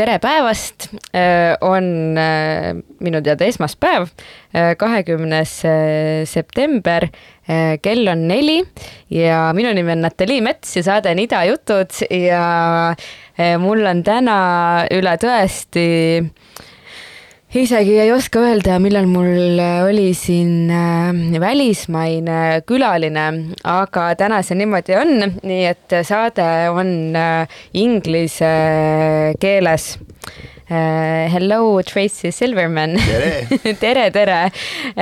tere päevast, on äh, minu teada esmaspäev, kahekümnes äh, september, kell on neli ja minu nimi on Natalii Mets ja saade on Ida jutud ja äh, mul on täna üle tõesti isegi ei oska öelda, millal mul oli siin äh, välismaine külaline, aga täna see niimoodi on, nii et saade on äh, inglise keeles. Uh, hello, Tracy Silverman. Tere. tere. Uh,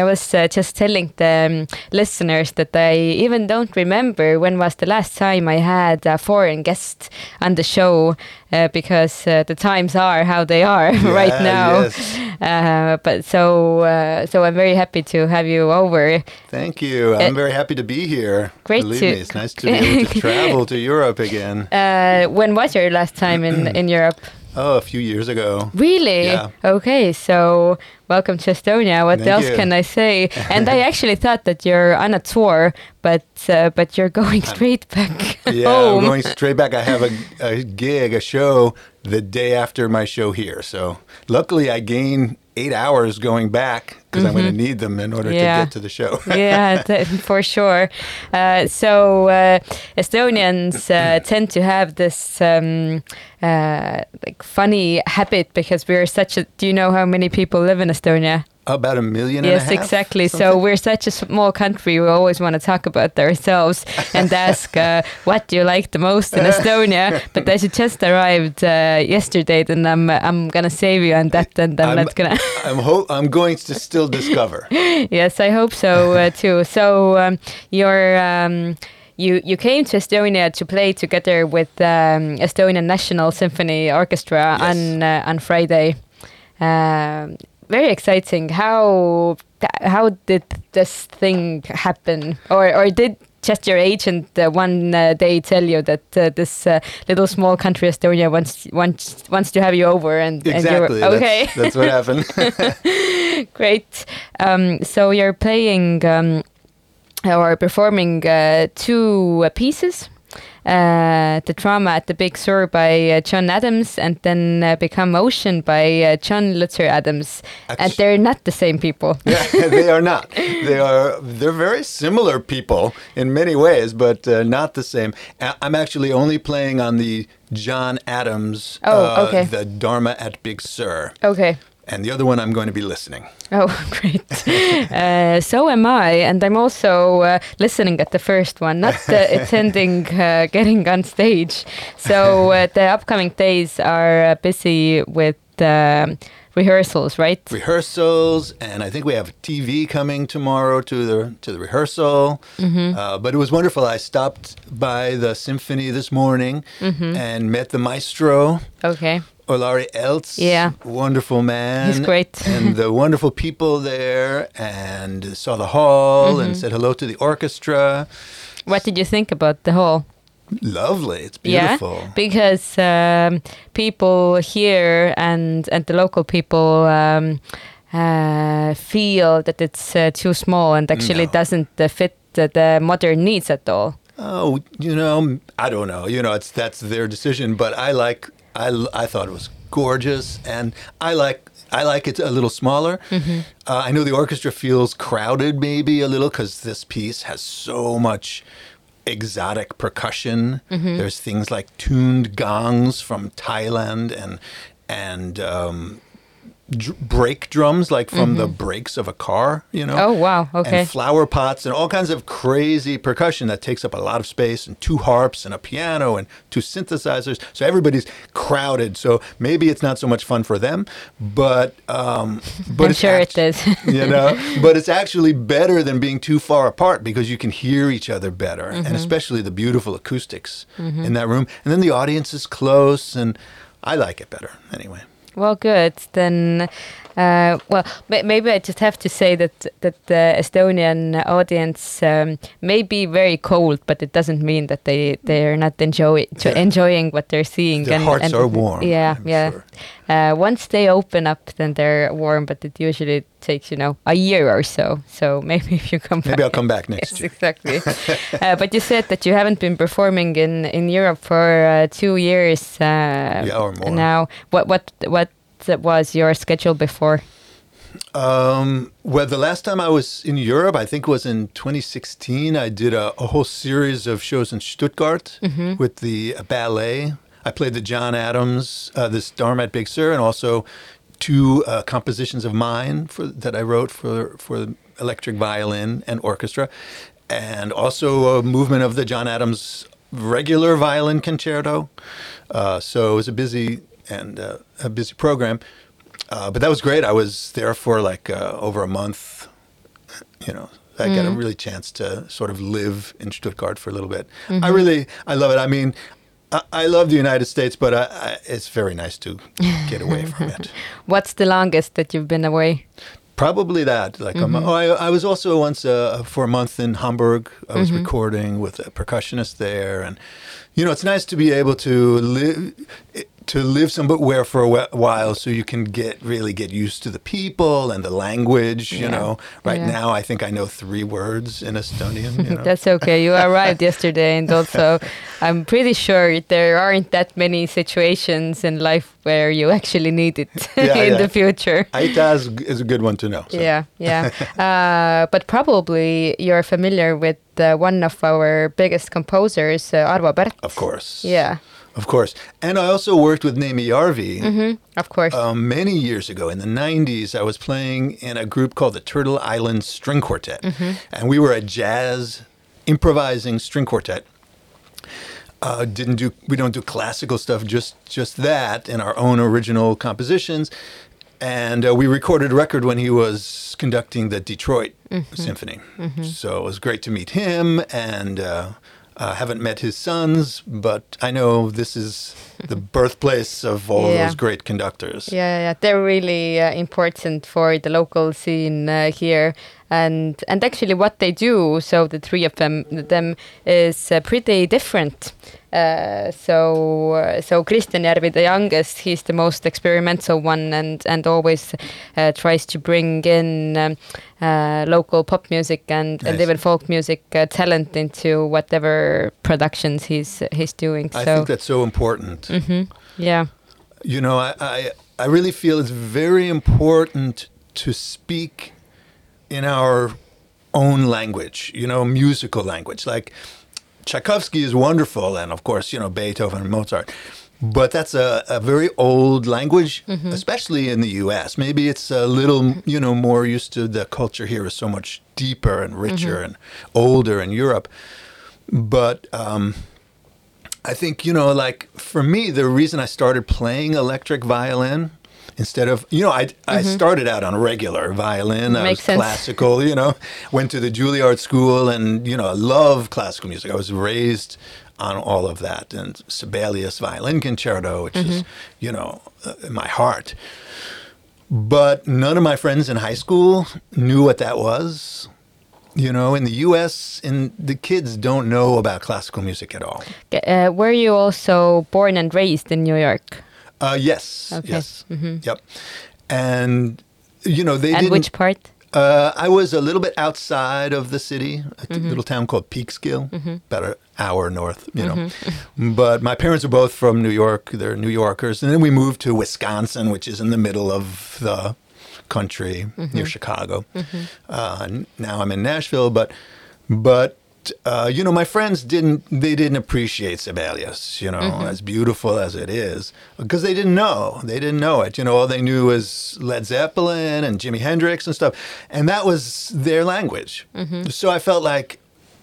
I was uh, just telling the um, listeners that I even don't remember when was the last time I had a foreign guest on the show uh, because uh, the times are how they are right now. yes. Uh, but so uh, so I'm very happy to have you over. Thank you. I'm very happy to be here. great Believe to- me, it's nice to be able to travel to Europe again. Uh, when was your last time in, in Europe? Oh, a few years ago. Really? Yeah. Okay, so welcome to Estonia. What Thank else you. can I say? And I actually thought that you're on a tour, but uh, but you're going straight back Yeah, home. I'm going straight back. I have a, a gig, a show the day after my show here. So luckily, I gain eight hours going back because I'm going to need them in order Mm-hmm. Yeah. to get to the show. yeah, th- for sure. Uh, so uh, Estonians uh, tend to have this um, uh, like funny habit because we're such a. Do you know how many people live in Estonia? About a million and a Yes, half, exactly. So we're such a small country. We always want to talk about ourselves and ask uh, what do you like the most in Estonia. But as you just arrived uh, yesterday, then I'm I'm gonna save you on that, and I'm, I'm- not gonna. I'm, ho- I'm going to still discover. yes, I hope so uh, too. So um, you're. Um, you, you came to Estonia to play together with um, Estonian National Symphony Orchestra Yes. on uh, on Friday. Um, very exciting. How how did this thing happen, or or did just your agent uh, one uh, day tell you that uh, this uh, little small country Estonia wants wants wants to have you over and Exactly. and okay That's, that's what happened. Great. Um, so you're playing um, or performing uh, two uh, pieces. Uh, the Dharma at the Big Sur by uh, John Adams, and then uh, Become Ocean by uh, John Luther Adams, and they're not the same people. yeah, they are not. They are. They're very similar people in many ways, but uh, not the same. I'm actually only playing on the John Adams. Oh, uh, okay. The Dharma at Big Sur, Okay. And the other one I'm going to be listening. Oh, great. uh, so am I, and I'm also uh, listening at the first one, not uh, attending, uh, getting on stage. So uh, the upcoming days are uh, busy with um, rehearsals, right? rehearsals, and I think we have TV coming tomorrow to the to the rehearsal. Mm-hmm. Uh, but it was wonderful. I stopped by the symphony this morning Mm-hmm. and met the maestro. Okay. Olari Elts, Yeah. wonderful man. He's great. and the wonderful people there, and saw the hall Mm-hmm. and said hello to the orchestra. What did you think about the hall? Lovely, it's beautiful. Yeah, because um, people here and and the local people um, uh, feel that it's uh, too small and actually No. doesn't uh, fit the, the modern needs at all. Oh, you know, I don't know. You know, it's that's their decision. But I like, I, I thought it was gorgeous, and I like, I like it a little smaller. Mm-hmm. Uh, I know the orchestra feels crowded, maybe a little, because this piece has so much exotic percussion. Mm-hmm. There's things like tuned gongs from Thailand, and and um, dr- brake drums, like from the brakes of a car. You know. Mm-hmm. Oh, wow, okay. And flower pots and all kinds of crazy percussion that takes up a lot of space, and two harps and a piano and two synthesizers. So everybody's crowded. So maybe it's not so much fun for them, but um, but I'm it's sure act- it is. you know, but it's actually better than being too far apart because you can hear each other better, Mm-hmm. and especially the beautiful acoustics in that room. And then the audience is close, and I like it better anyway. Well, good. Then, uh, well, ma- maybe I just have to say that that the Estonian audience um, may be very cold, but it doesn't mean that they they are not enjoy Yeah. enjoying what they're seeing. Their hearts are warm, Yeah, I'm yeah. sure. Uh, once they open up, then they're warm, but it usually takes you know a year or so. So maybe if you come Maybe back. I'll come back next Yes, year. exactly. uh, but you said that you haven't been performing in in Europe for uh, two years uh, Yeah, or more. now. What what what was your schedule before? Um, well, the last time I was in Europe, I think was in 2016. I did a, a whole series of shows in Stuttgart with the ballet. I played the John Adams, uh, this Dharma at Big Sur, and also two uh, compositions of mine for that I wrote for for electric violin and orchestra, and also a movement of the John Adams regular violin concerto. Uh, so it was a busy and uh, a busy program. Uh, but that was great. I was there for like uh, over a month. You know, I got a really chance to sort of live in Stuttgart for a little bit. I really, I love it. I mean, I, I love the United States, but I, I, it's very nice to get away from it. What's the longest that you've been away? Probably that. Like, um, oh, I, I was also once uh, for a month in Hamburg. I was recording with a percussionist there, and you know, it's nice to be able to live to live somewhere for a while, so you can get really get used to the people and the language. You Yeah. know, right Yeah. now I think I know three words in Estonian. You know? That's okay. You arrived yesterday, and also, I'm pretty sure there aren't that many situations in life where you actually need it Yeah, in the future. Aitäh is, is a good one to know. so. Yeah, yeah. uh, but probably you're familiar with uh, one of our biggest composers, uh, Arvo Pärt. Of course. Yeah, Of course. And I also worked with Neeme Järvi. hmm of course. Um, many years ago in the 90s, I was playing in a group called the Turtle Island String Quartet. And we were a jazz improvising string quartet. Uh, didn't do we don't do classical stuff just just that in our own original compositions and uh, we recorded a record when he was conducting the Detroit Symphony so it was great to meet him and uh, uh, haven't met his sons but I know this is the birthplace of all Yeah. those great conductors. Yeah, yeah, they're really uh, important for the local scene uh, here, and and actually what they do. So the three of them them is uh, pretty different. Uh, so uh, so Kristjan Järvi, the youngest, he's the most experimental one, and and always uh, tries to bring in um, uh, local pop music and, and Nice. even folk music uh, talent into whatever productions he's he's doing. I so think that's so important Mhm. yeah. You know, I, I, I really feel it's very important to speak in our own language, you know, musical language. Like Tchaikovsky is wonderful, and of course, you know, Beethoven and Mozart. But that's a, a very old language, especially in the US. Maybe it's a little, you know, more used to the culture here is so much deeper and richer and older in Europe. But um, I think, you know, like for me, the reason I started playing electric violin instead of, you know, I, I started out on regular violin. I was sense. classical, you know, went to the Juilliard school and, you know, I love classical music. I was raised on all of that and Sibelius Violin Concerto, which is, you know, uh, in my heart. But none of my friends in high school knew what that was. You know, in the U.S., and the kids don't know about classical music at all. Uh, were you also born and raised in New York? Uh, yes, Okay. yes, yep. And you know, they and which part? Uh, I was a little bit outside of the city, a Mm-hmm. little town called Peekskill, about an hour north, you know. But my parents are both from New York. They're New Yorkers. And then we moved to Wisconsin, which is in the middle of the country Mm-hmm. near Chicago. Uh, now I'm in Nashville, but, but, uh, you know, my friends didn't, they didn't appreciate Sibelius, you know, Mm-hmm. as beautiful as it is, because they didn't know. They didn't know it. You know, all they knew was Led Zeppelin and Jimi Hendrix and stuff. And that was their language. So I felt like,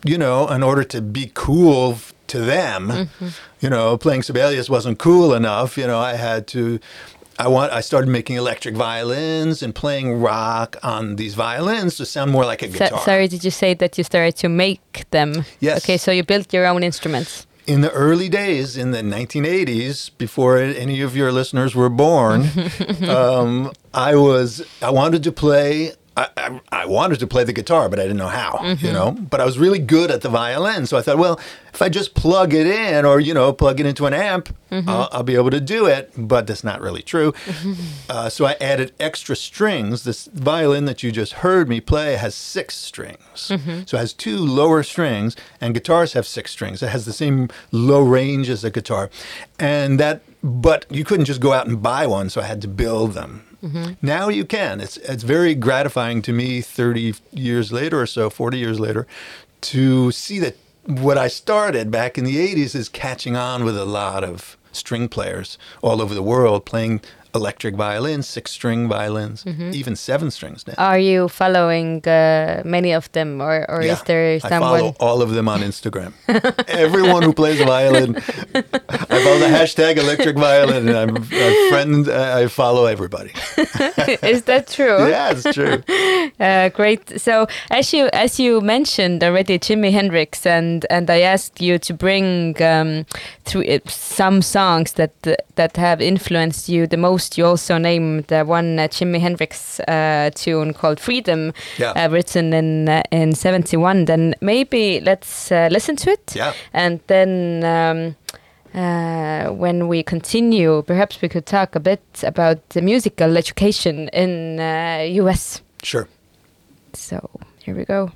you know, in order to be cool to them, you know, playing Sibelius wasn't cool enough. You know, I had to. I want. I started making electric violins and playing rock on these violins to sound more like a So, guitar. sorry, did you say that you started to make them? Yes. Okay, so you built your own instruments. in the early days, in the 1980s, before any of your listeners were born, um, I was I wanted to play. I, I, I wanted to play the guitar, but I didn't know how, you mm-hmm. know. But I was really good at the violin, so I thought, well, if I just plug it in, or you know, plug it into an amp, mm-hmm. I'll, I'll be able to do it. But that's not really true. uh, so I added extra strings. This violin that you just heard me play has six strings, mm-hmm. so it has two lower strings, and guitars have six strings. It has the same low range as a guitar, and that. But you couldn't just go out and buy one, so I had to build them. Mm-hmm. Now you can. It's it's very gratifying to me 30 years later or so, 40 years later, to see that what I started back in the 80s is catching on with a lot of string players all over the world playing electric violins, six string violins, even seven strings now. Are you following uh, many of them, or, or Yeah, is there someone? I follow all of them on Instagram. Everyone who plays violin, I follow the hashtag electric violin, and I'm a friend. uh, I follow everybody. is that true? Yeah, it's true. Uh, great. So as you as you mentioned already, Jimi Hendrix, and and I asked you to bring um, through some songs that that have influenced you the most. You also named uh, one uh, Jimi Hendrix uh, tune called "Freedom," Yeah. written in uh, in '71. Then maybe let's uh, listen to it. Yeah. And then. Um, uh, when we continue, perhaps we could talk a bit about the musical education in uh, US. Sure. So here we go.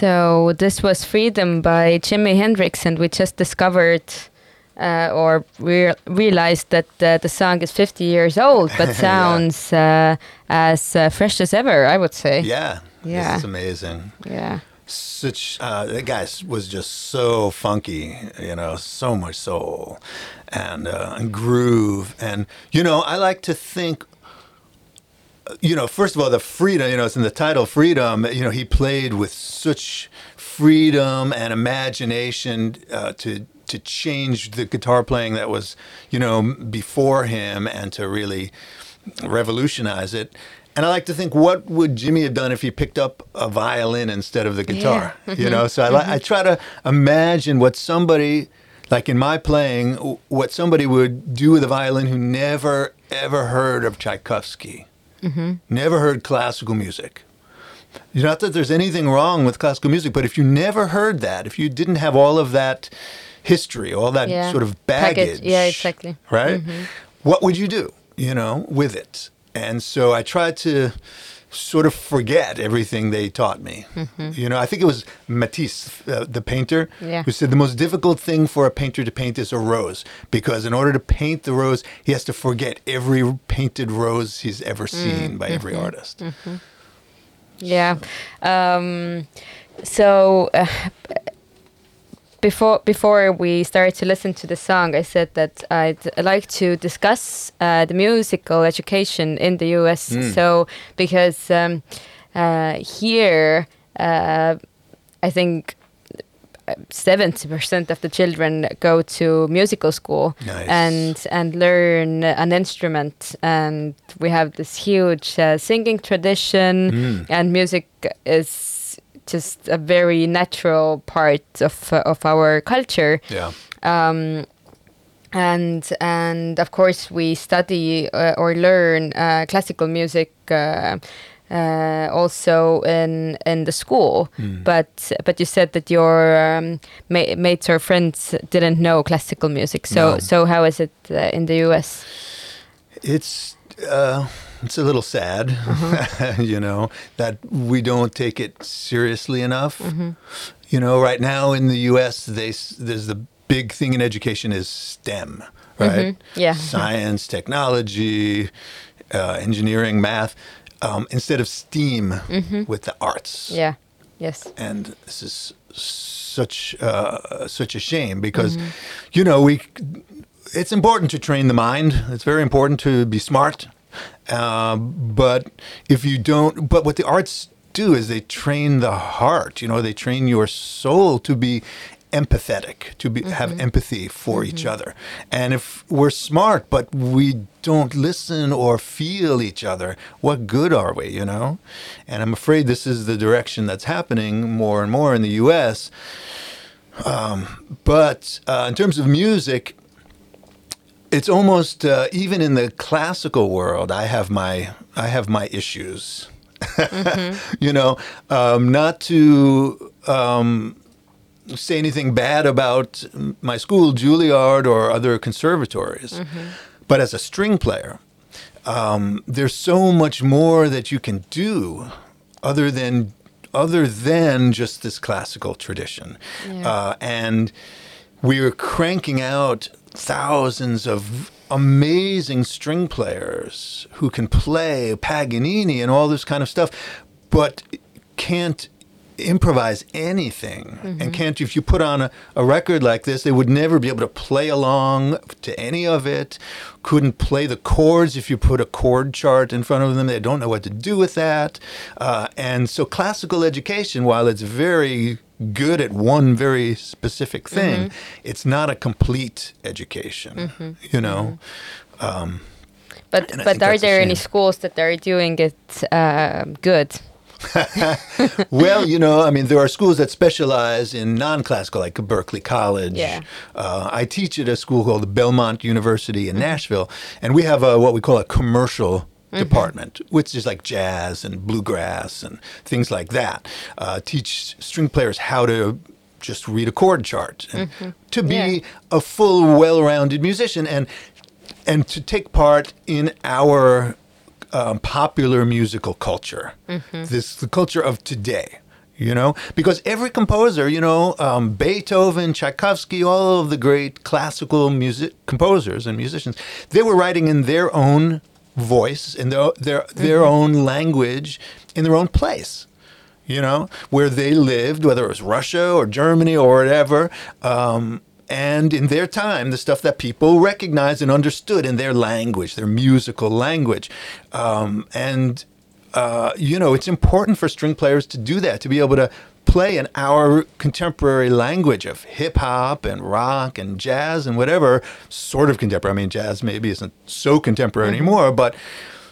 So this was Freedom by Jimi Hendrix, and we just discovered uh, or re- realized that uh, the song is 50 years old, but Yeah. sounds uh, as uh, fresh as ever, I would say. Yeah. Yeah. This is amazing. Yeah. Such uh, that guy was just so funky, you know, so much soul and uh, and groove, and you know, I like to think. You know, first of all, the freedom. You know, it's in the title, freedom. You know, he played with such freedom and imagination uh, to to change the guitar playing that was, you know, before him, and to really revolutionize it. And I like to think, what would Jimi have done if he picked up a violin instead of the guitar? You know, so I, li- I try to imagine what somebody Like in my playing, what somebody would do with a violin who never ever heard of Tchaikovsky, Mm-hmm. never heard classical music. Not that there's anything wrong with classical music, but if you never heard that, if you didn't have all of that history, all that Yeah. sort of Package. baggage, Yeah, exactly. right? Mm-hmm. What would you do, you know, with it? And so I tried to sort of forget everything they taught me. You know, I think it was Matisse, uh, the painter, Yeah. who said the most difficult thing for a painter to paint is a rose because in order to paint the rose, he has to forget every painted rose he's ever seen by every artist. Yeah. Um, so uh, before before we started to listen to the song, I said that I'd like to discuss uh, the musical education in the U.S. So because um, uh, here, uh, I think. Seventy percent of the children go to musical school Nice. and and learn an instrument, and we have this huge uh, singing tradition, and music is just a very natural part of uh, of our culture. Yeah. um, and and of course we study uh, or learn uh, classical music uh, uh, also in in the school. But but you said that your um, ma- mates or friends didn't know classical music. So No. so how is it uh, in the US It's uh, it's a little sad, you know, that we don't take it seriously enough. You know, right now in the U.S., they there's the big thing in education is STEM, right? Yeah. Science, technology, uh, engineering, math, um, instead of STEAM with the arts yeah yes and this is such uh, such a shame because you know we it's important to train the mind. It's very important to be smart. Uh, but if you don't but what the arts do is they train the heart you know they train your soul to be empathetic to be have empathy for each other. And if we're smart but we don't listen or feel each other what good are we you know? And i'm afraid this is the direction that's happening more and more in the us um, but uh, in terms of music it's almost uh, even in the classical world i have my i have my issues you know um, not to um, say anything bad about my school, Juilliard, or other conservatories. But as a string player, um, there's so much more that you can do other than other than just this classical tradition. Uh, and we're cranking out thousands of amazing string players who can play Paganini and all this kind of stuff, but can't improvise anything. And can't if you put on a, a record like this they would never be able to play along to any of it. Couldn't play the chords if you put a chord chart in front of them. They don't know what to do with that. Uh, and so classical education while it's very good at one very specific mm-hmm. thing it's not a complete education mm-hmm. you know? Mm-hmm. Um, but And I but think are there any schools that are doing it uh, good? Well, you know, I mean, there are schools that specialize in non-classical, like Berklee College. Yeah. Uh, I teach at a school called the Belmont University in Nashville, and we have a, what we call a commercial department, which is like jazz and bluegrass and things like that. Uh, teach string players how to just read a chord chart and to be Yeah. a full, well-rounded musician and and to take part in our um, popular musical culture, this the culture of today. You know, because every composer, you know, um, Beethoven, Tchaikovsky, all of the great classical music composers and musicians, they were writing in their own voice, in their their their own language, in their own place you know, where they lived, whether it was Russia or Germany or whatever. Um, and in their time, the stuff that people recognized and understood in their language, their musical language. Um, and, uh, you know, it's important for string players to do that, to be able to play in our contemporary language of hip hop and rock and jazz and whatever sort of contemporary. I mean, jazz maybe isn't so contemporary anymore, but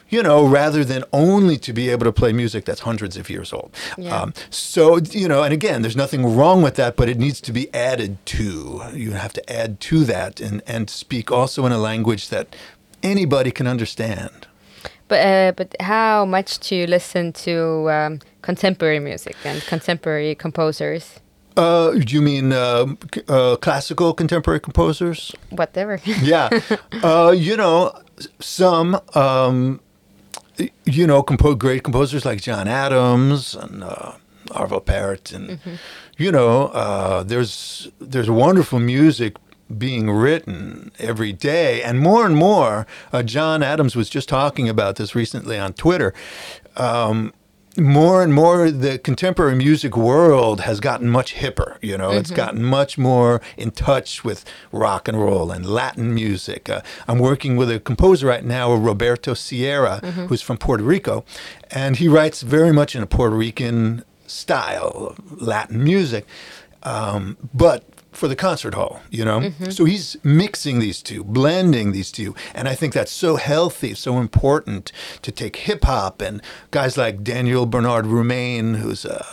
you know, rather than only to be able to play music that's hundreds of years old. Yeah. Um, so, you know, and again, there's nothing wrong with that, but it needs to be added to. You have to add to that and, and speak also in a language that anybody can understand. But uh, but how much do you listen to um, contemporary music and contemporary composers? Uh, you mean c- uh, classical contemporary composers? Whatever. yeah. Uh, you know, some, um, you know, compo- great composers like John Adams and uh, Arvo Pärt, and you know, uh, there's there's wonderful music being written every day, and more and more. Uh, John Adams was just talking about this recently on Twitter. Um, more and more the contemporary music world has gotten much hipper you know? It's gotten much more in touch with rock and roll and latin music. Uh, i'm working with a composer right now roberto sierra who's from puerto rico and he writes very much in a puerto rican style latin music. Um, but for the concert hall, you know? So he's mixing these two, blending these two. And I think that's so healthy, so important to take hip hop and guys like Daniel Bernard Roumain, who's a,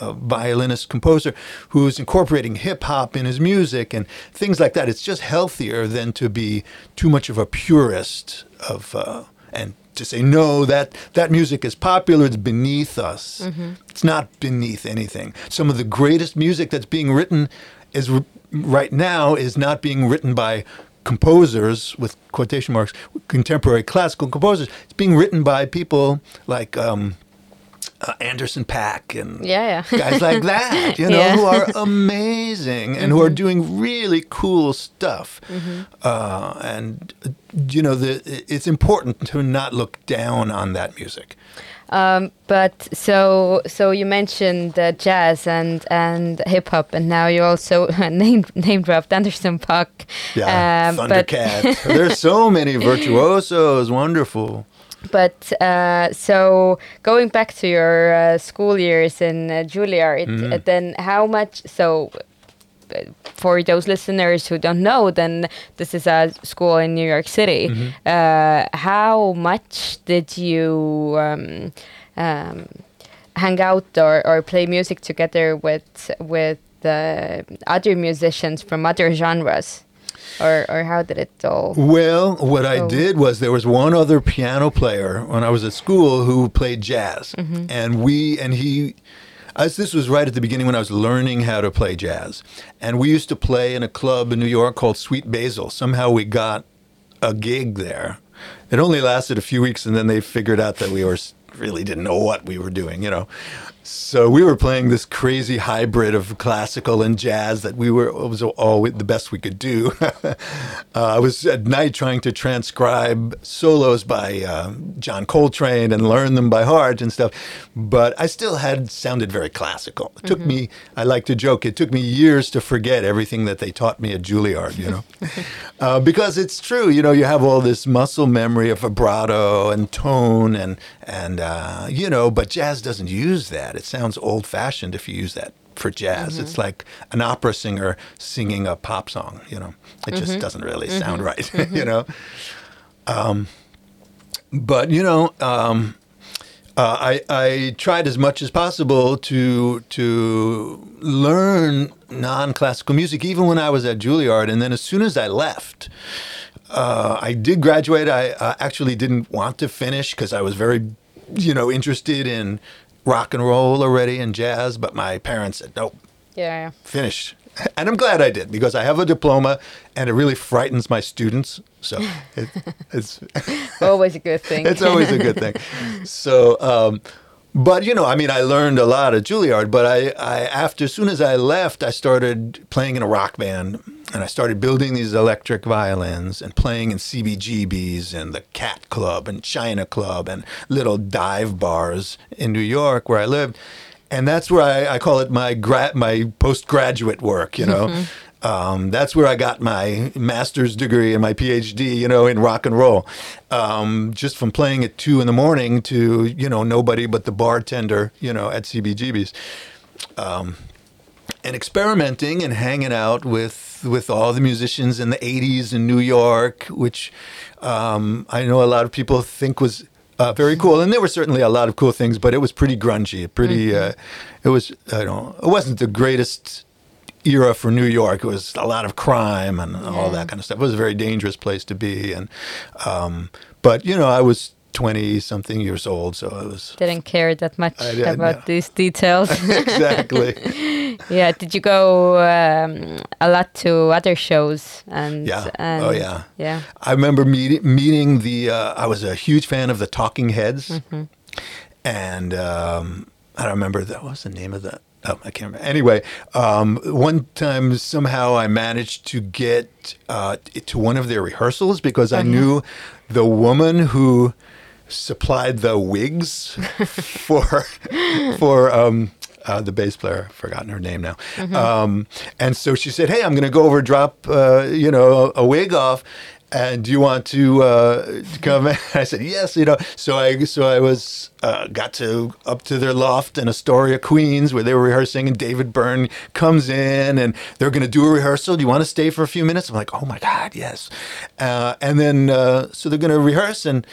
a violinist composer, who's incorporating hip hop in his music and things like that. It's just healthier than to be too much of a purist of, uh, and to say no that that music is popular it's beneath us it's not beneath anything some of the greatest music that's being written is right now is not being written by composers with quotation marks contemporary classical composers it's being written by people like um, uh, Anderson .Paak and Yeah, yeah. guys like that, you know, Yeah. who are amazing and who are doing really cool stuff. Uh, and uh, you know, the, it's important to not look down on that music. Um, but so so you mentioned uh, jazz and and hip hop, and now you also name name dropped Anderson .Paak. Yeah, Um, but Thundercats. There's so many virtuosos. Wonderful. but uh, so going back to your uh, school years in uh, Juilliard, Mm-hmm. uh, then how much so. For those listeners who don't know, then this is a school in New York City. Mm-hmm. Uh, how much did you um, um, hang out or, or play music together with with uh, other musicians from other genres, or or how did it all? Well, what I Oh. did was there was one other piano player when I was at school who played jazz, and we and he. As this was right at the beginning when I was learning how to play jazz, and we used to play in a club in New York called Sweet Basil. Somehow we got a gig there. It only lasted a few weeks, and then they figured out that we were really didn't know what we were doing, you know. So we were playing this crazy hybrid of classical and jazz that we were it was all the best we could do. uh, I was at night trying to transcribe solos by uh, John Coltrane and learn them by heart and stuff, but I still had sounded very classical. It took me, I like to joke, it took me years to forget everything that they taught me at Juilliard, you know, uh, because it's true. You know, you have all this muscle memory of vibrato and tone and and uh, you know, but jazz doesn't use that. It sounds old fashioned if you use that for jazz. It's like an opera singer singing a pop song. You know, it just doesn't really sound right. you know, um, but you know. Um, uh, I, I tried as much as possible to to learn non-classical music, even when I was at Juilliard. And then as soon as I left, uh, I did graduate. I uh, actually didn't want to finish because I was very, you know, interested in rock and roll already and jazz. But my parents said, "Nope, Yeah, finish." And I'm glad I did because I have a diploma, and it really frightens my students. So it, it's always a good thing. it's always a good thing. So, um, but you know, I mean, I learned a lot at Juilliard. But I, I after as soon as I left, I started playing in a rock band, and I started building these electric violins and playing in CBGBs and the Cat Club and China Club and little dive bars in New York where I lived. And that's where I, I call it my gra- my postgraduate work. You know. Mm-hmm. Um, that's where I got my master's degree and my PhD, you know, in rock and roll. Um, just from playing at two in the morning to, you know, nobody but the bartender, you know, at CBGB's. Um, and experimenting and hanging out with with all the musicians in the 80s in New York, which um, I know a lot of people think was uh, very cool. And there were certainly a lot of cool things, but it was pretty grungy. Pretty. Uh, it was. I don't. It wasn't the greatest era for New York. It was a lot of crime and all that kind of stuff. It was a very dangerous place to be. And um, but you know, I was twenty something years old, so I was Didn't care that much about no. these details. exactly. yeah. Did you go um, a lot to other shows? And Yeah. and- Oh, yeah. Yeah. I remember meeting meeting the. Uh, I was a huge fan of the Talking Heads, and um, I don't remember that. What was the name of that? Oh, I can't remember. Anyway, um, one time somehow I managed to get uh, to one of their rehearsals because I knew the woman who supplied the wigs for for um, uh, the bass player. I've forgotten her name now. Um, and so she said, "Hey, I'm going to go over drop uh, you know a, wig off." And do you want to uh, come? I said yes. You know, so I so I was uh, got to up to their loft in Astoria, Queens, where they were rehearsing, and David Byrne comes in, and they're going to do a rehearsal. Do you want to stay for a few minutes? I'm like, oh my god, yes. Uh, and then uh, so they're going to rehearse, and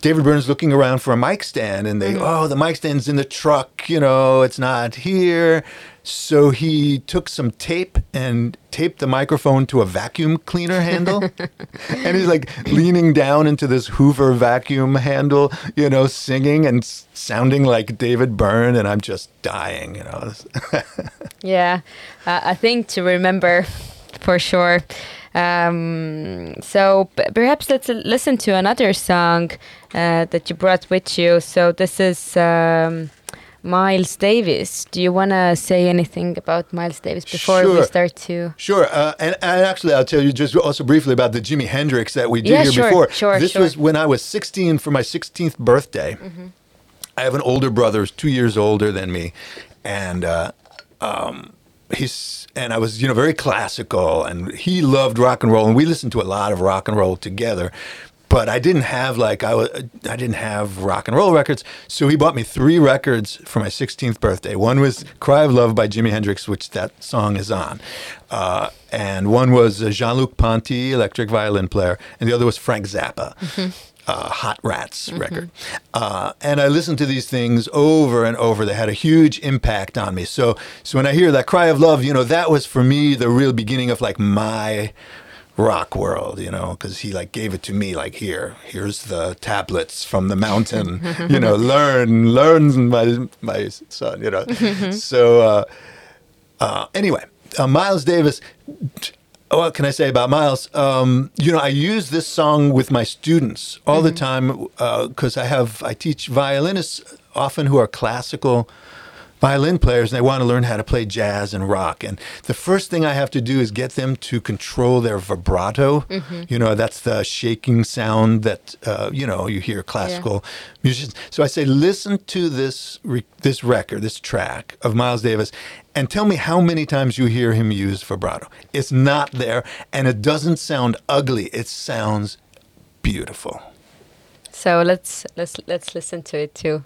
David Byrne's looking around for a mic stand, and they, oh, the mic stand's in the truck, you know, it's not here. So he took some tape and taped the microphone to a vacuum cleaner handle. and he's like leaning down into this Hoover vacuum handle, you know, singing and sounding like David Byrne. And I'm just dying, you know. Yeah, uh, I think to remember for sure. Um, so perhaps let's listen to another song uh, that you brought with you. So this is um, Miles Davis. Do you want to say anything about Miles Davis before we start to? Sure, uh, and, and actually, I'll tell you just also briefly about the Jimi Hendrix that we did Yeah, here sure, before. sure, this sure. was when I was 16 for my 16th birthday. I have an older brother, who's two years older than me, and uh, um, he's and I was you know very classical, and he loved rock and roll, and we listened to a lot of rock and roll together. But I didn't have like I was I didn't have rock and roll records, so he bought me three records for my 16th birthday. One was "Cry of Love" by Jimi Hendrix, which that song is on, uh, and one was Jean-Luc Ponty, electric violin player, and the other was Frank Zappa uh, Hot Rats record. Uh, and I listened to these things over and over. They had a huge impact on me. So, so when I hear that cry of love, you know, that was for me the real beginning of like my rock world, you know, because he like gave it to me like here, here's the tablets from the mountain, you know, learn, learn, my my son, you know. so uh, uh, anyway, uh, Miles Davis. What can I say about Miles? Um, you know, I use this song with my students all the time because I have I teach violinists often who are classical violin players and they want to learn how to play jazz and rock. And the first thing I have to do is get them to control their vibrato. You know, that's the shaking sound that uh, you know you hear classical musicians. So I say, listen to this re- this record, this track of Miles Davis, and tell me how many times you hear him use vibrato. It's not there, and it doesn't sound ugly. It sounds beautiful. So let's let's let's listen to it too.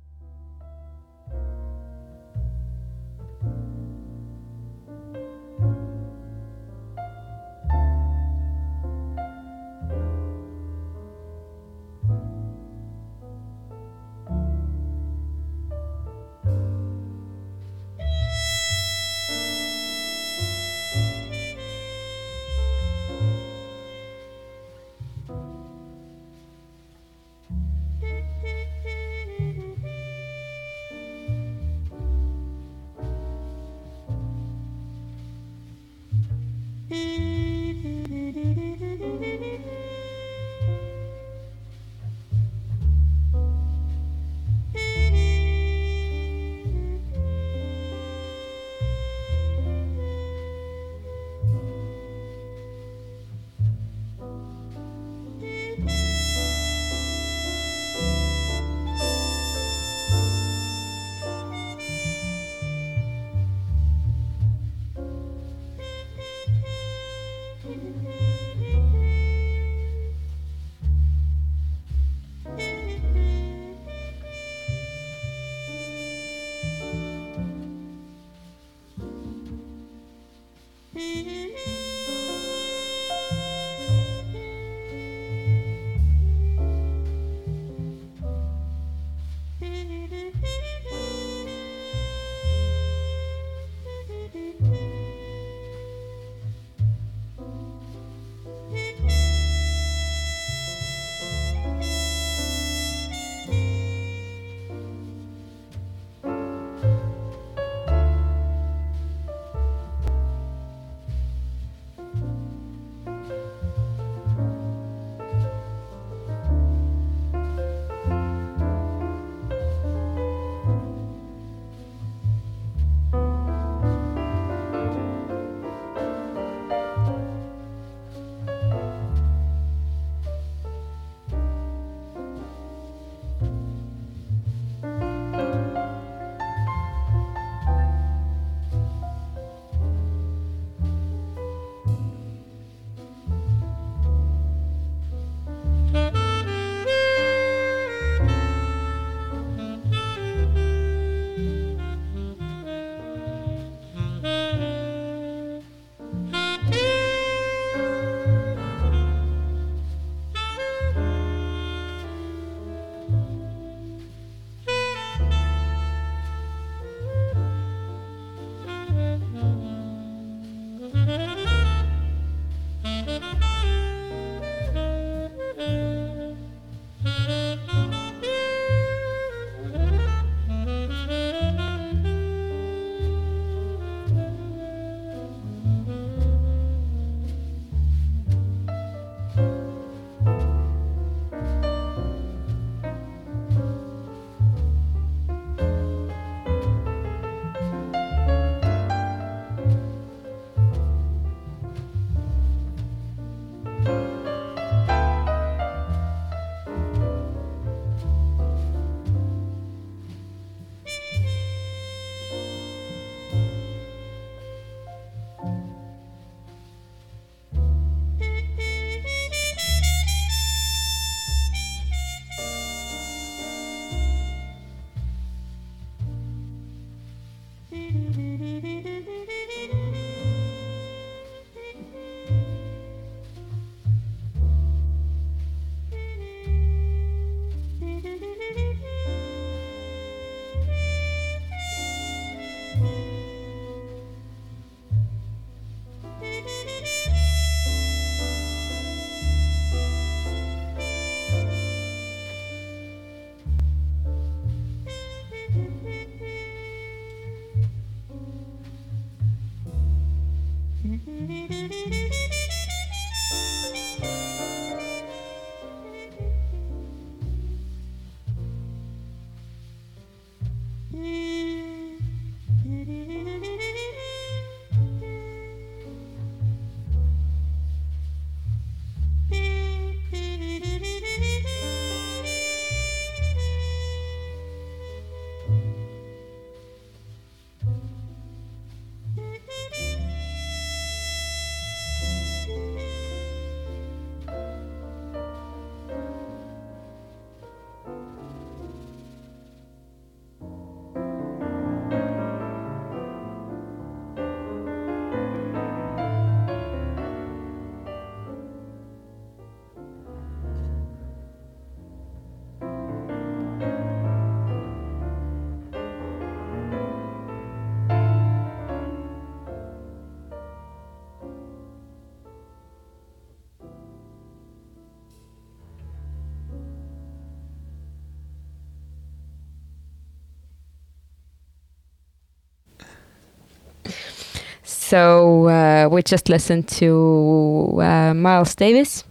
So uh, we just listened to uh, Miles Davis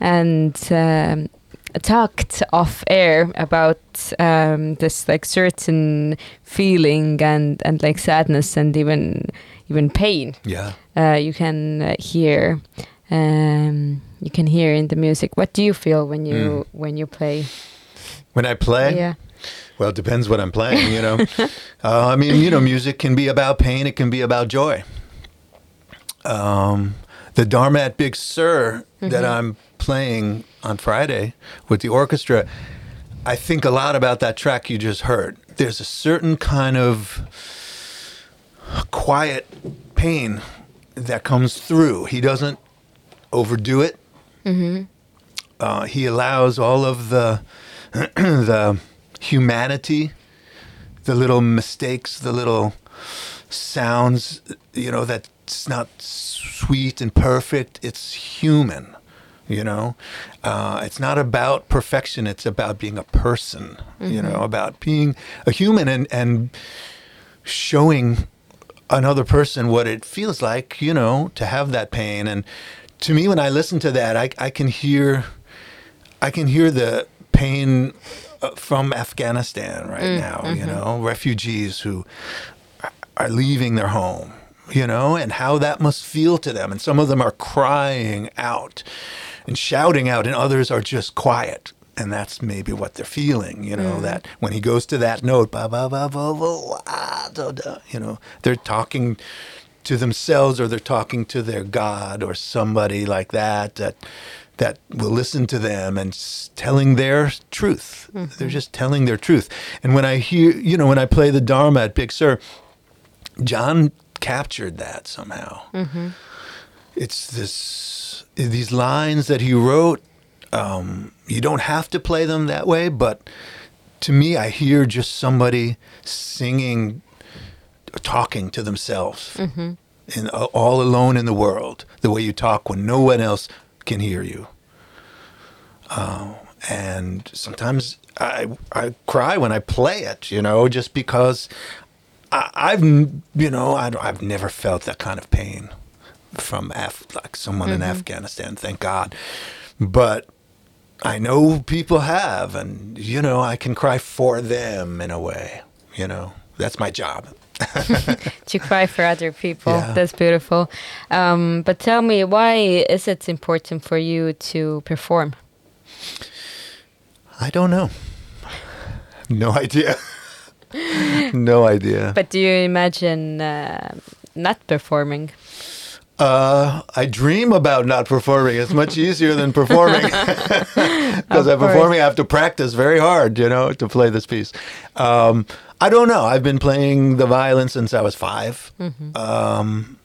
and um, talked off air about um, this like certain feeling and and like sadness and even even pain Yeah. uh, you can uh, hear um, you can hear in the music. What do you feel when you when you play? When I play, Yeah. well, it depends what I'm playing, you know. uh, I mean, you know, music can be about pain, it can be about joy. Um, the Dharma at Big Sur that I'm playing on Friday with the orchestra, I think a lot about that track you just heard. There's a certain kind of quiet pain that comes through. He doesn't overdo it. Uh, he allows all of the the humanity, the little mistakes, the little sounds, you know, that's not sweet and perfect. It's human, you know. Uh, it's not about perfection. It's about being a person, you know, about being a human and and showing another person what it feels like, you know, to have that pain. And to me, when I listen to that, I, I can hear, I can hear the pain uh, from Afghanistan right now. You know, refugees who are leaving their home. You know, and how that must feel to them. And some of them are crying out and shouting out, and others are just quiet. And that's maybe what they're feeling, you know, mm. that when he goes to that note, ba, ba, ba, ba, ba, da, da, you know, they're talking to themselves or they're talking to their God or somebody like that that that will listen to them and telling their truth. Mm-hmm. They're just telling their truth. And when I hear, you know, when I play the Dharma at Big Sur, John captured that somehow. It's this these lines that he wrote. Um, you don't have to play them that way, but to me, I hear just somebody singing, talking to themselves, in, uh, all alone in the world, the way you talk when no one else can hear you. Uh, and sometimes I I cry when I play it, you know, just because I, I've you know I, I've never felt that kind of pain from Af- like someone in Afghanistan, thank God. But I know people have, and you know I can cry for them in a way. You know that's my job. to cry for other people. Yeah. That's beautiful. Um, but tell me, why is it important for you to perform? I don't know. No idea. no idea. But do you imagine uh, not performing? Uh, I dream about not performing. It's much easier than performing because I'm performing. I have to practice very hard, you know, to play this piece. Um, I don't know. I've been playing the violin since I was 5 um,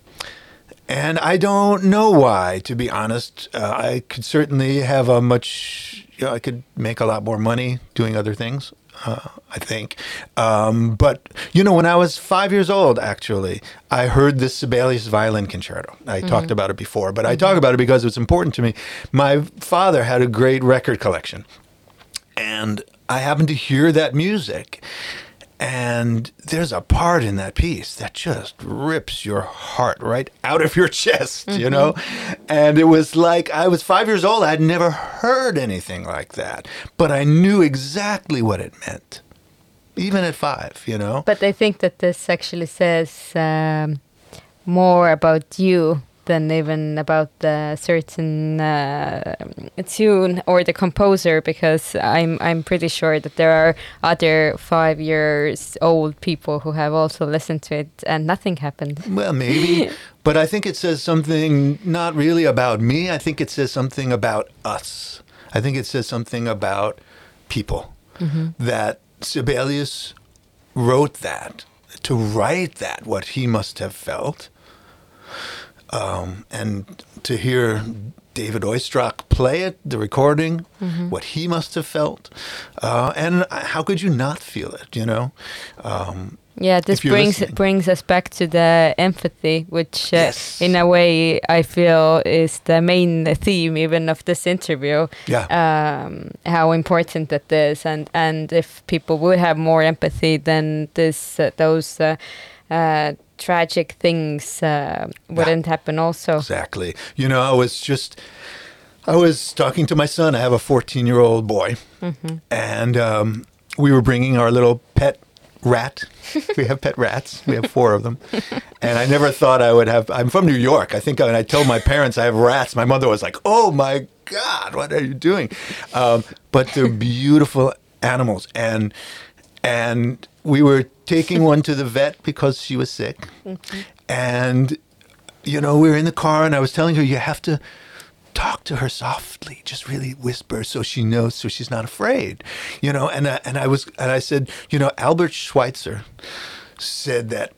and I don't know why. To be honest, uh, I could certainly have a much. You know, I could make a lot more money doing other things. Uh, I think, um, but you know, when I was five years old, actually, I heard this Sibelius violin concerto. I talked about it before, but I talk about it because it's important to me. My father had a great record collection, and I happened to hear that music, And there's a part in that piece that just rips your heart right out of your chest, you know? And it was like I was five years old. I'd never heard anything like that, but I knew exactly what it meant, even at five, you know? But I think that this actually says um, more about you than even about the certain uh, tune or the composer, because I'm I'm pretty sure that there are other five years old people who have also listened to it and nothing happened. Well, maybe. but I think it says something not really about me. I think it says something about us. I think it says something about people. That Sibelius wrote that, to write that, what he must have felt. Um, and to hear David Oistrakh play it, the recording, what he must have felt. Uh, and how could you not feel it, you know? Um, Yeah, this brings listening. brings us back to the empathy, which uh, Yes. in a way I feel is the main theme even of this interview. Yeah. Um, how important that is, and and if people would have more empathy, then this uh, those uh, uh, tragic things uh, wouldn't happen. Also, Exactly. You know, I was just, I was talking to my son. I have a 14 year old boy. And um, we were bringing our little pet rat. we have pet rats. We have four of them. And I never thought I would have, I'm from New York. I think when I told my parents I have rats, my mother was like, oh my God, what are you doing? Um, but they're beautiful animals. And, and we were taking one to the vet because she was sick. And you know, we were in the car and I was telling her, you have to talk to her softly, just really whisper so she knows, so she's not afraid, you know. And I, and I was, and I said, you know, Albert Schweitzer said that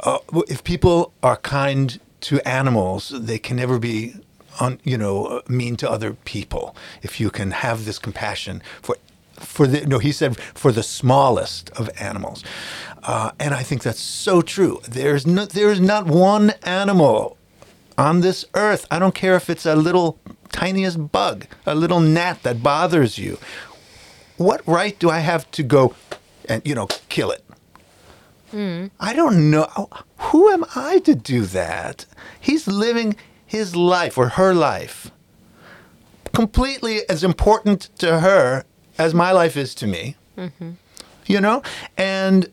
uh, if people are kind to animals, they can never be, un, you know, mean to other people. If you can have this compassion for, for the no, he said for the smallest of animals, uh, and I think that's so true. There's no, there's not one animal on this earth. I don't care if it's a little tiniest bug, a little gnat that bothers you. What right do I have to go and you know kill it? I don't know. Who am I to do that? He's living his life or her life completely as important to her as my life is to me. You know? And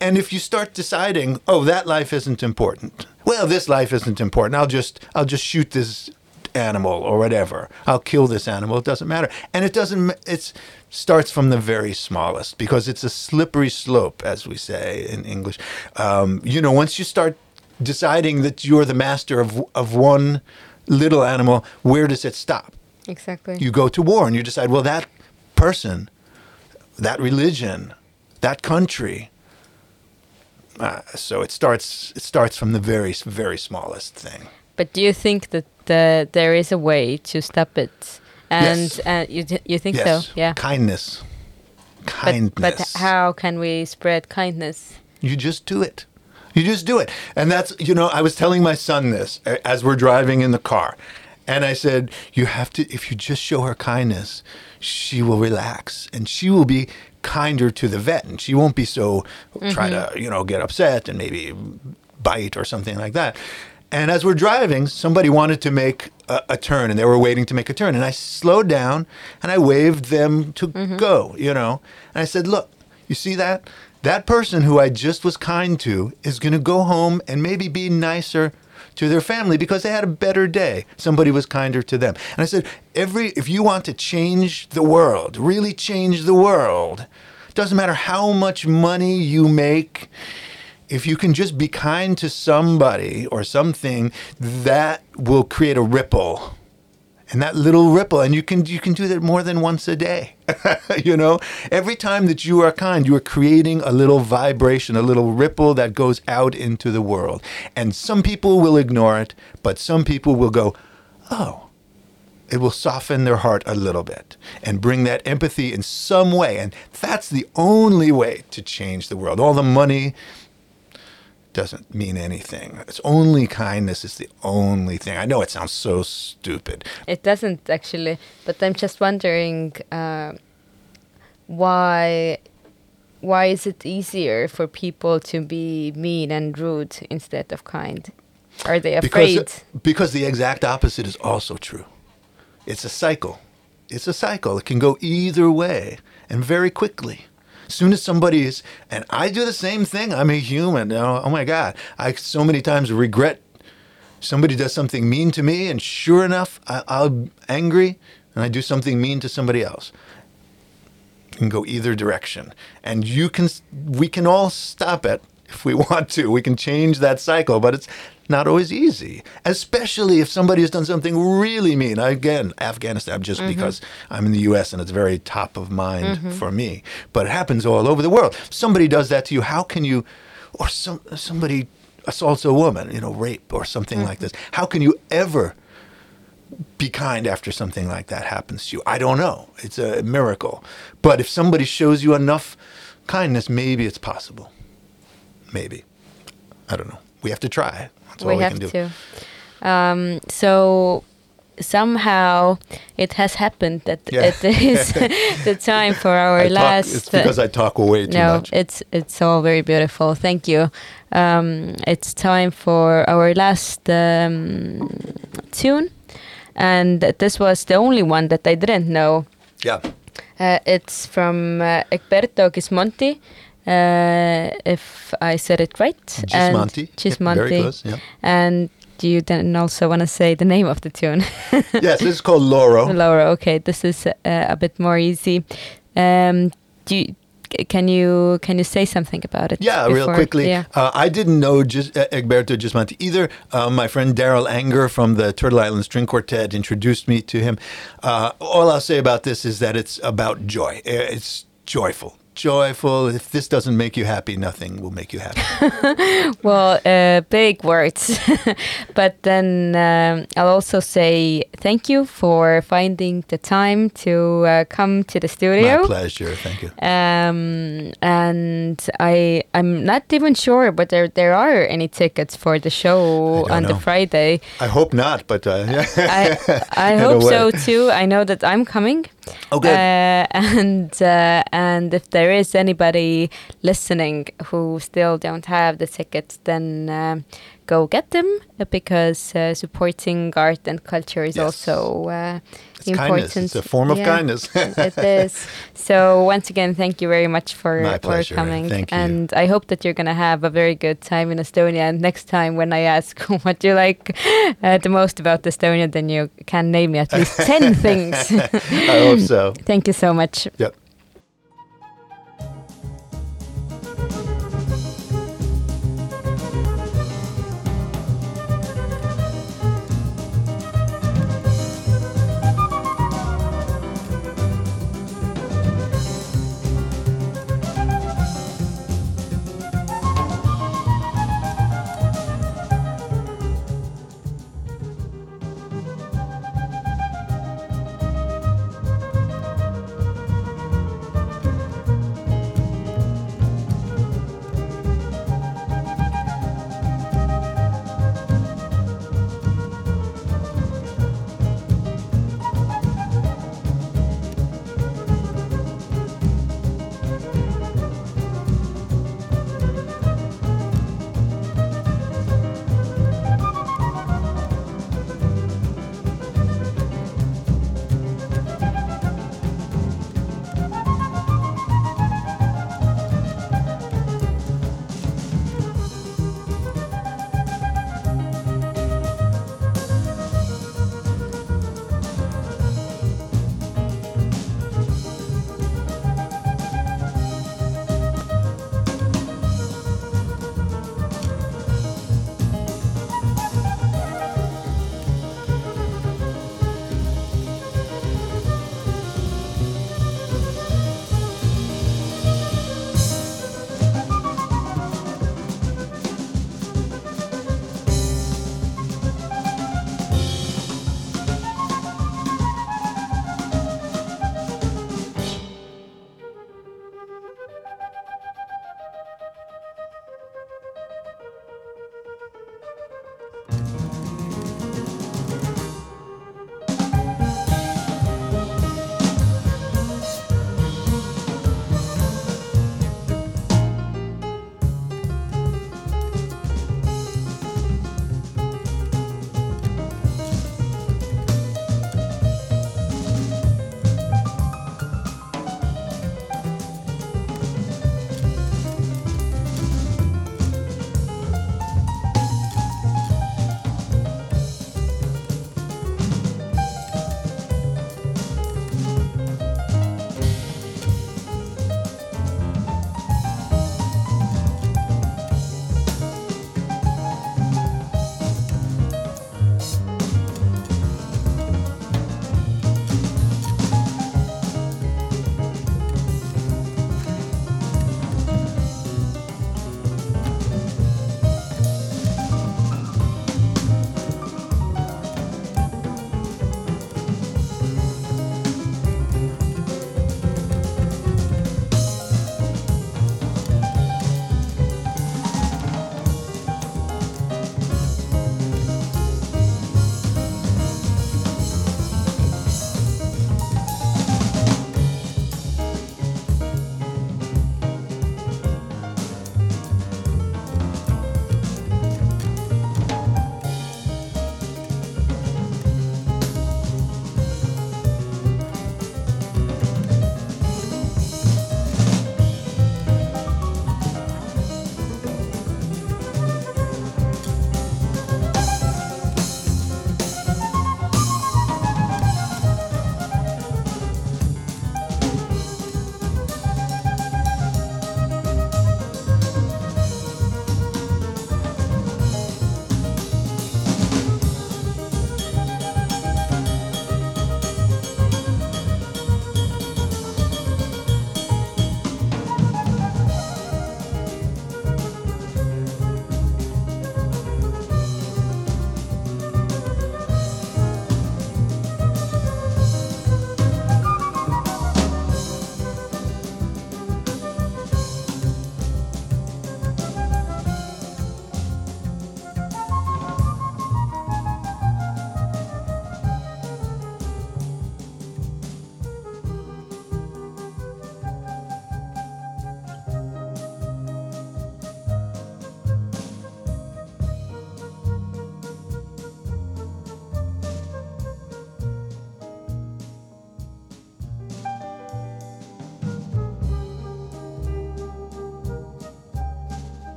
and if you start deciding, "Oh, that life isn't important." Well, this life isn't important. I'll just I'll just shoot this animal or whatever. I'll kill this animal. It doesn't matter. And it doesn't it starts from the very smallest because it's a slippery slope as we say in English. Um, you know, once you start deciding that you're the master of of one little animal, where does it stop? Exactly. you go to war and you decide, well, that person, that religion, that country. Uh, so it starts. It starts from the very, very smallest thing. But do you think that uh, there is a way to stop it? And Yes. uh, you you think yes. so? Yeah. Kindness. Kindness. but how can we spread kindness? You just do it. You just do it. And that's, you know, I was telling my son this uh, as we're driving in the car. And I said, you have to, if you just show her kindness, she will relax and she will be kinder to the vet and she won't be so, try to, mm-hmm. you know, get upset and maybe bite or something like that. And as we're driving, somebody wanted to make a, a turn and they were waiting to make a turn. And I slowed down and I waved them to mm-hmm. go, you know. And I said, Look, you see that? That person who I just was kind to is going to go home and maybe be nicer to their family because they had a better day. Somebody was kinder to them. And I said, every if you want to change the world, really change the world, doesn't matter how much money you make, if you can just be kind to somebody or something, that will create a ripple. And that little ripple, and you can you can do that more than once a day. you know, every time that you are kind, you are creating a little vibration, a little ripple that goes out into the world. And some people will ignore it, but some people will go, "Oh, it will soften their heart a little bit and bring that empathy in some way. And that's the only way to change the world. All the money doesn't mean anything. It's only kindness is the only thing. I know it sounds so stupid. It doesn't actually, but I'm just wondering uh, why why is it easier for people to be mean and rude instead of kind? Are they afraid? Because, because the exact opposite is also true. It's a cycle. It's a cycle. It can go either way and very quickly. As soon as somebody is, and I do the same thing. I'm a human. Oh, oh my God. I so many times regret somebody does something mean to me, and sure enough, I, I'm angry and I do something mean to somebody else. It can go either direction. And you can, we can all stop it if we want to. We can change that cycle, but it's not always easy, especially if somebody has done something really mean. Again, Afghanistan, just mm-hmm. because I'm in the US and it's very top of mind mm-hmm. for me, but it happens all over the world. Somebody does that to you, how can you, or some, somebody assaults a woman, you know, rape or something like mm-hmm. this, how can you ever be kind after something like that happens to you. I don't know. It's a miracle. But if somebody shows you enough kindness, maybe it's possible. Maybe. I don't know. We have to try. That's we we have to. Um, so somehow it has happened that Yeah. it is the time for our I talk, last. it's because I talk way too no, much. it's it's all very beautiful. Thank you. Um, it's time for our last um, tune, and this was the only one that I didn't know. yeah. Uh, it's from uh, Egberto Gismonti, if I said it right. and- Gismonti. Yep, very close, yeah. And do you then also want to say the name of the tune? yes, this is called Loro. Laura, okay, this is uh, a bit more easy. Um, do you, can you can you say something about it? Yeah, real quickly. Yeah. Uh, I didn't know Gis- uh, Egberto Gismonti either. Uh, my friend Darol Anger from the Turtle Island String Quartet introduced me to him. Uh, all I'll say about this is that it's about joy. Uh, It's joyful. Joyful. If this doesn't make you happy, nothing will make you happy. Well, uh, big words. but then um, I'll also say thank you for finding the time to uh, come to the studio. My pleasure. Thank you. Um, and I I'm not even sure whether there are any tickets for the show on the. Friday. I hope not, but uh. I I hope so too. I know that I'm coming. Oh, good. Uh, and uh, and if there is anybody listening who still don't have the tickets, then uh, go get them uh, because uh, supporting art and culture is Yes. also uh, It's important. kindness. It's a form of Yeah, kindness. it is. So once again, thank you very much for, My for pleasure. coming. Thank you. And I hope that you're gonna have a very good time in Estonia. And next time when I ask what you like uh, the most about Estonia, then you can name me at least ten things. I hope so. Thank you so much. Yep.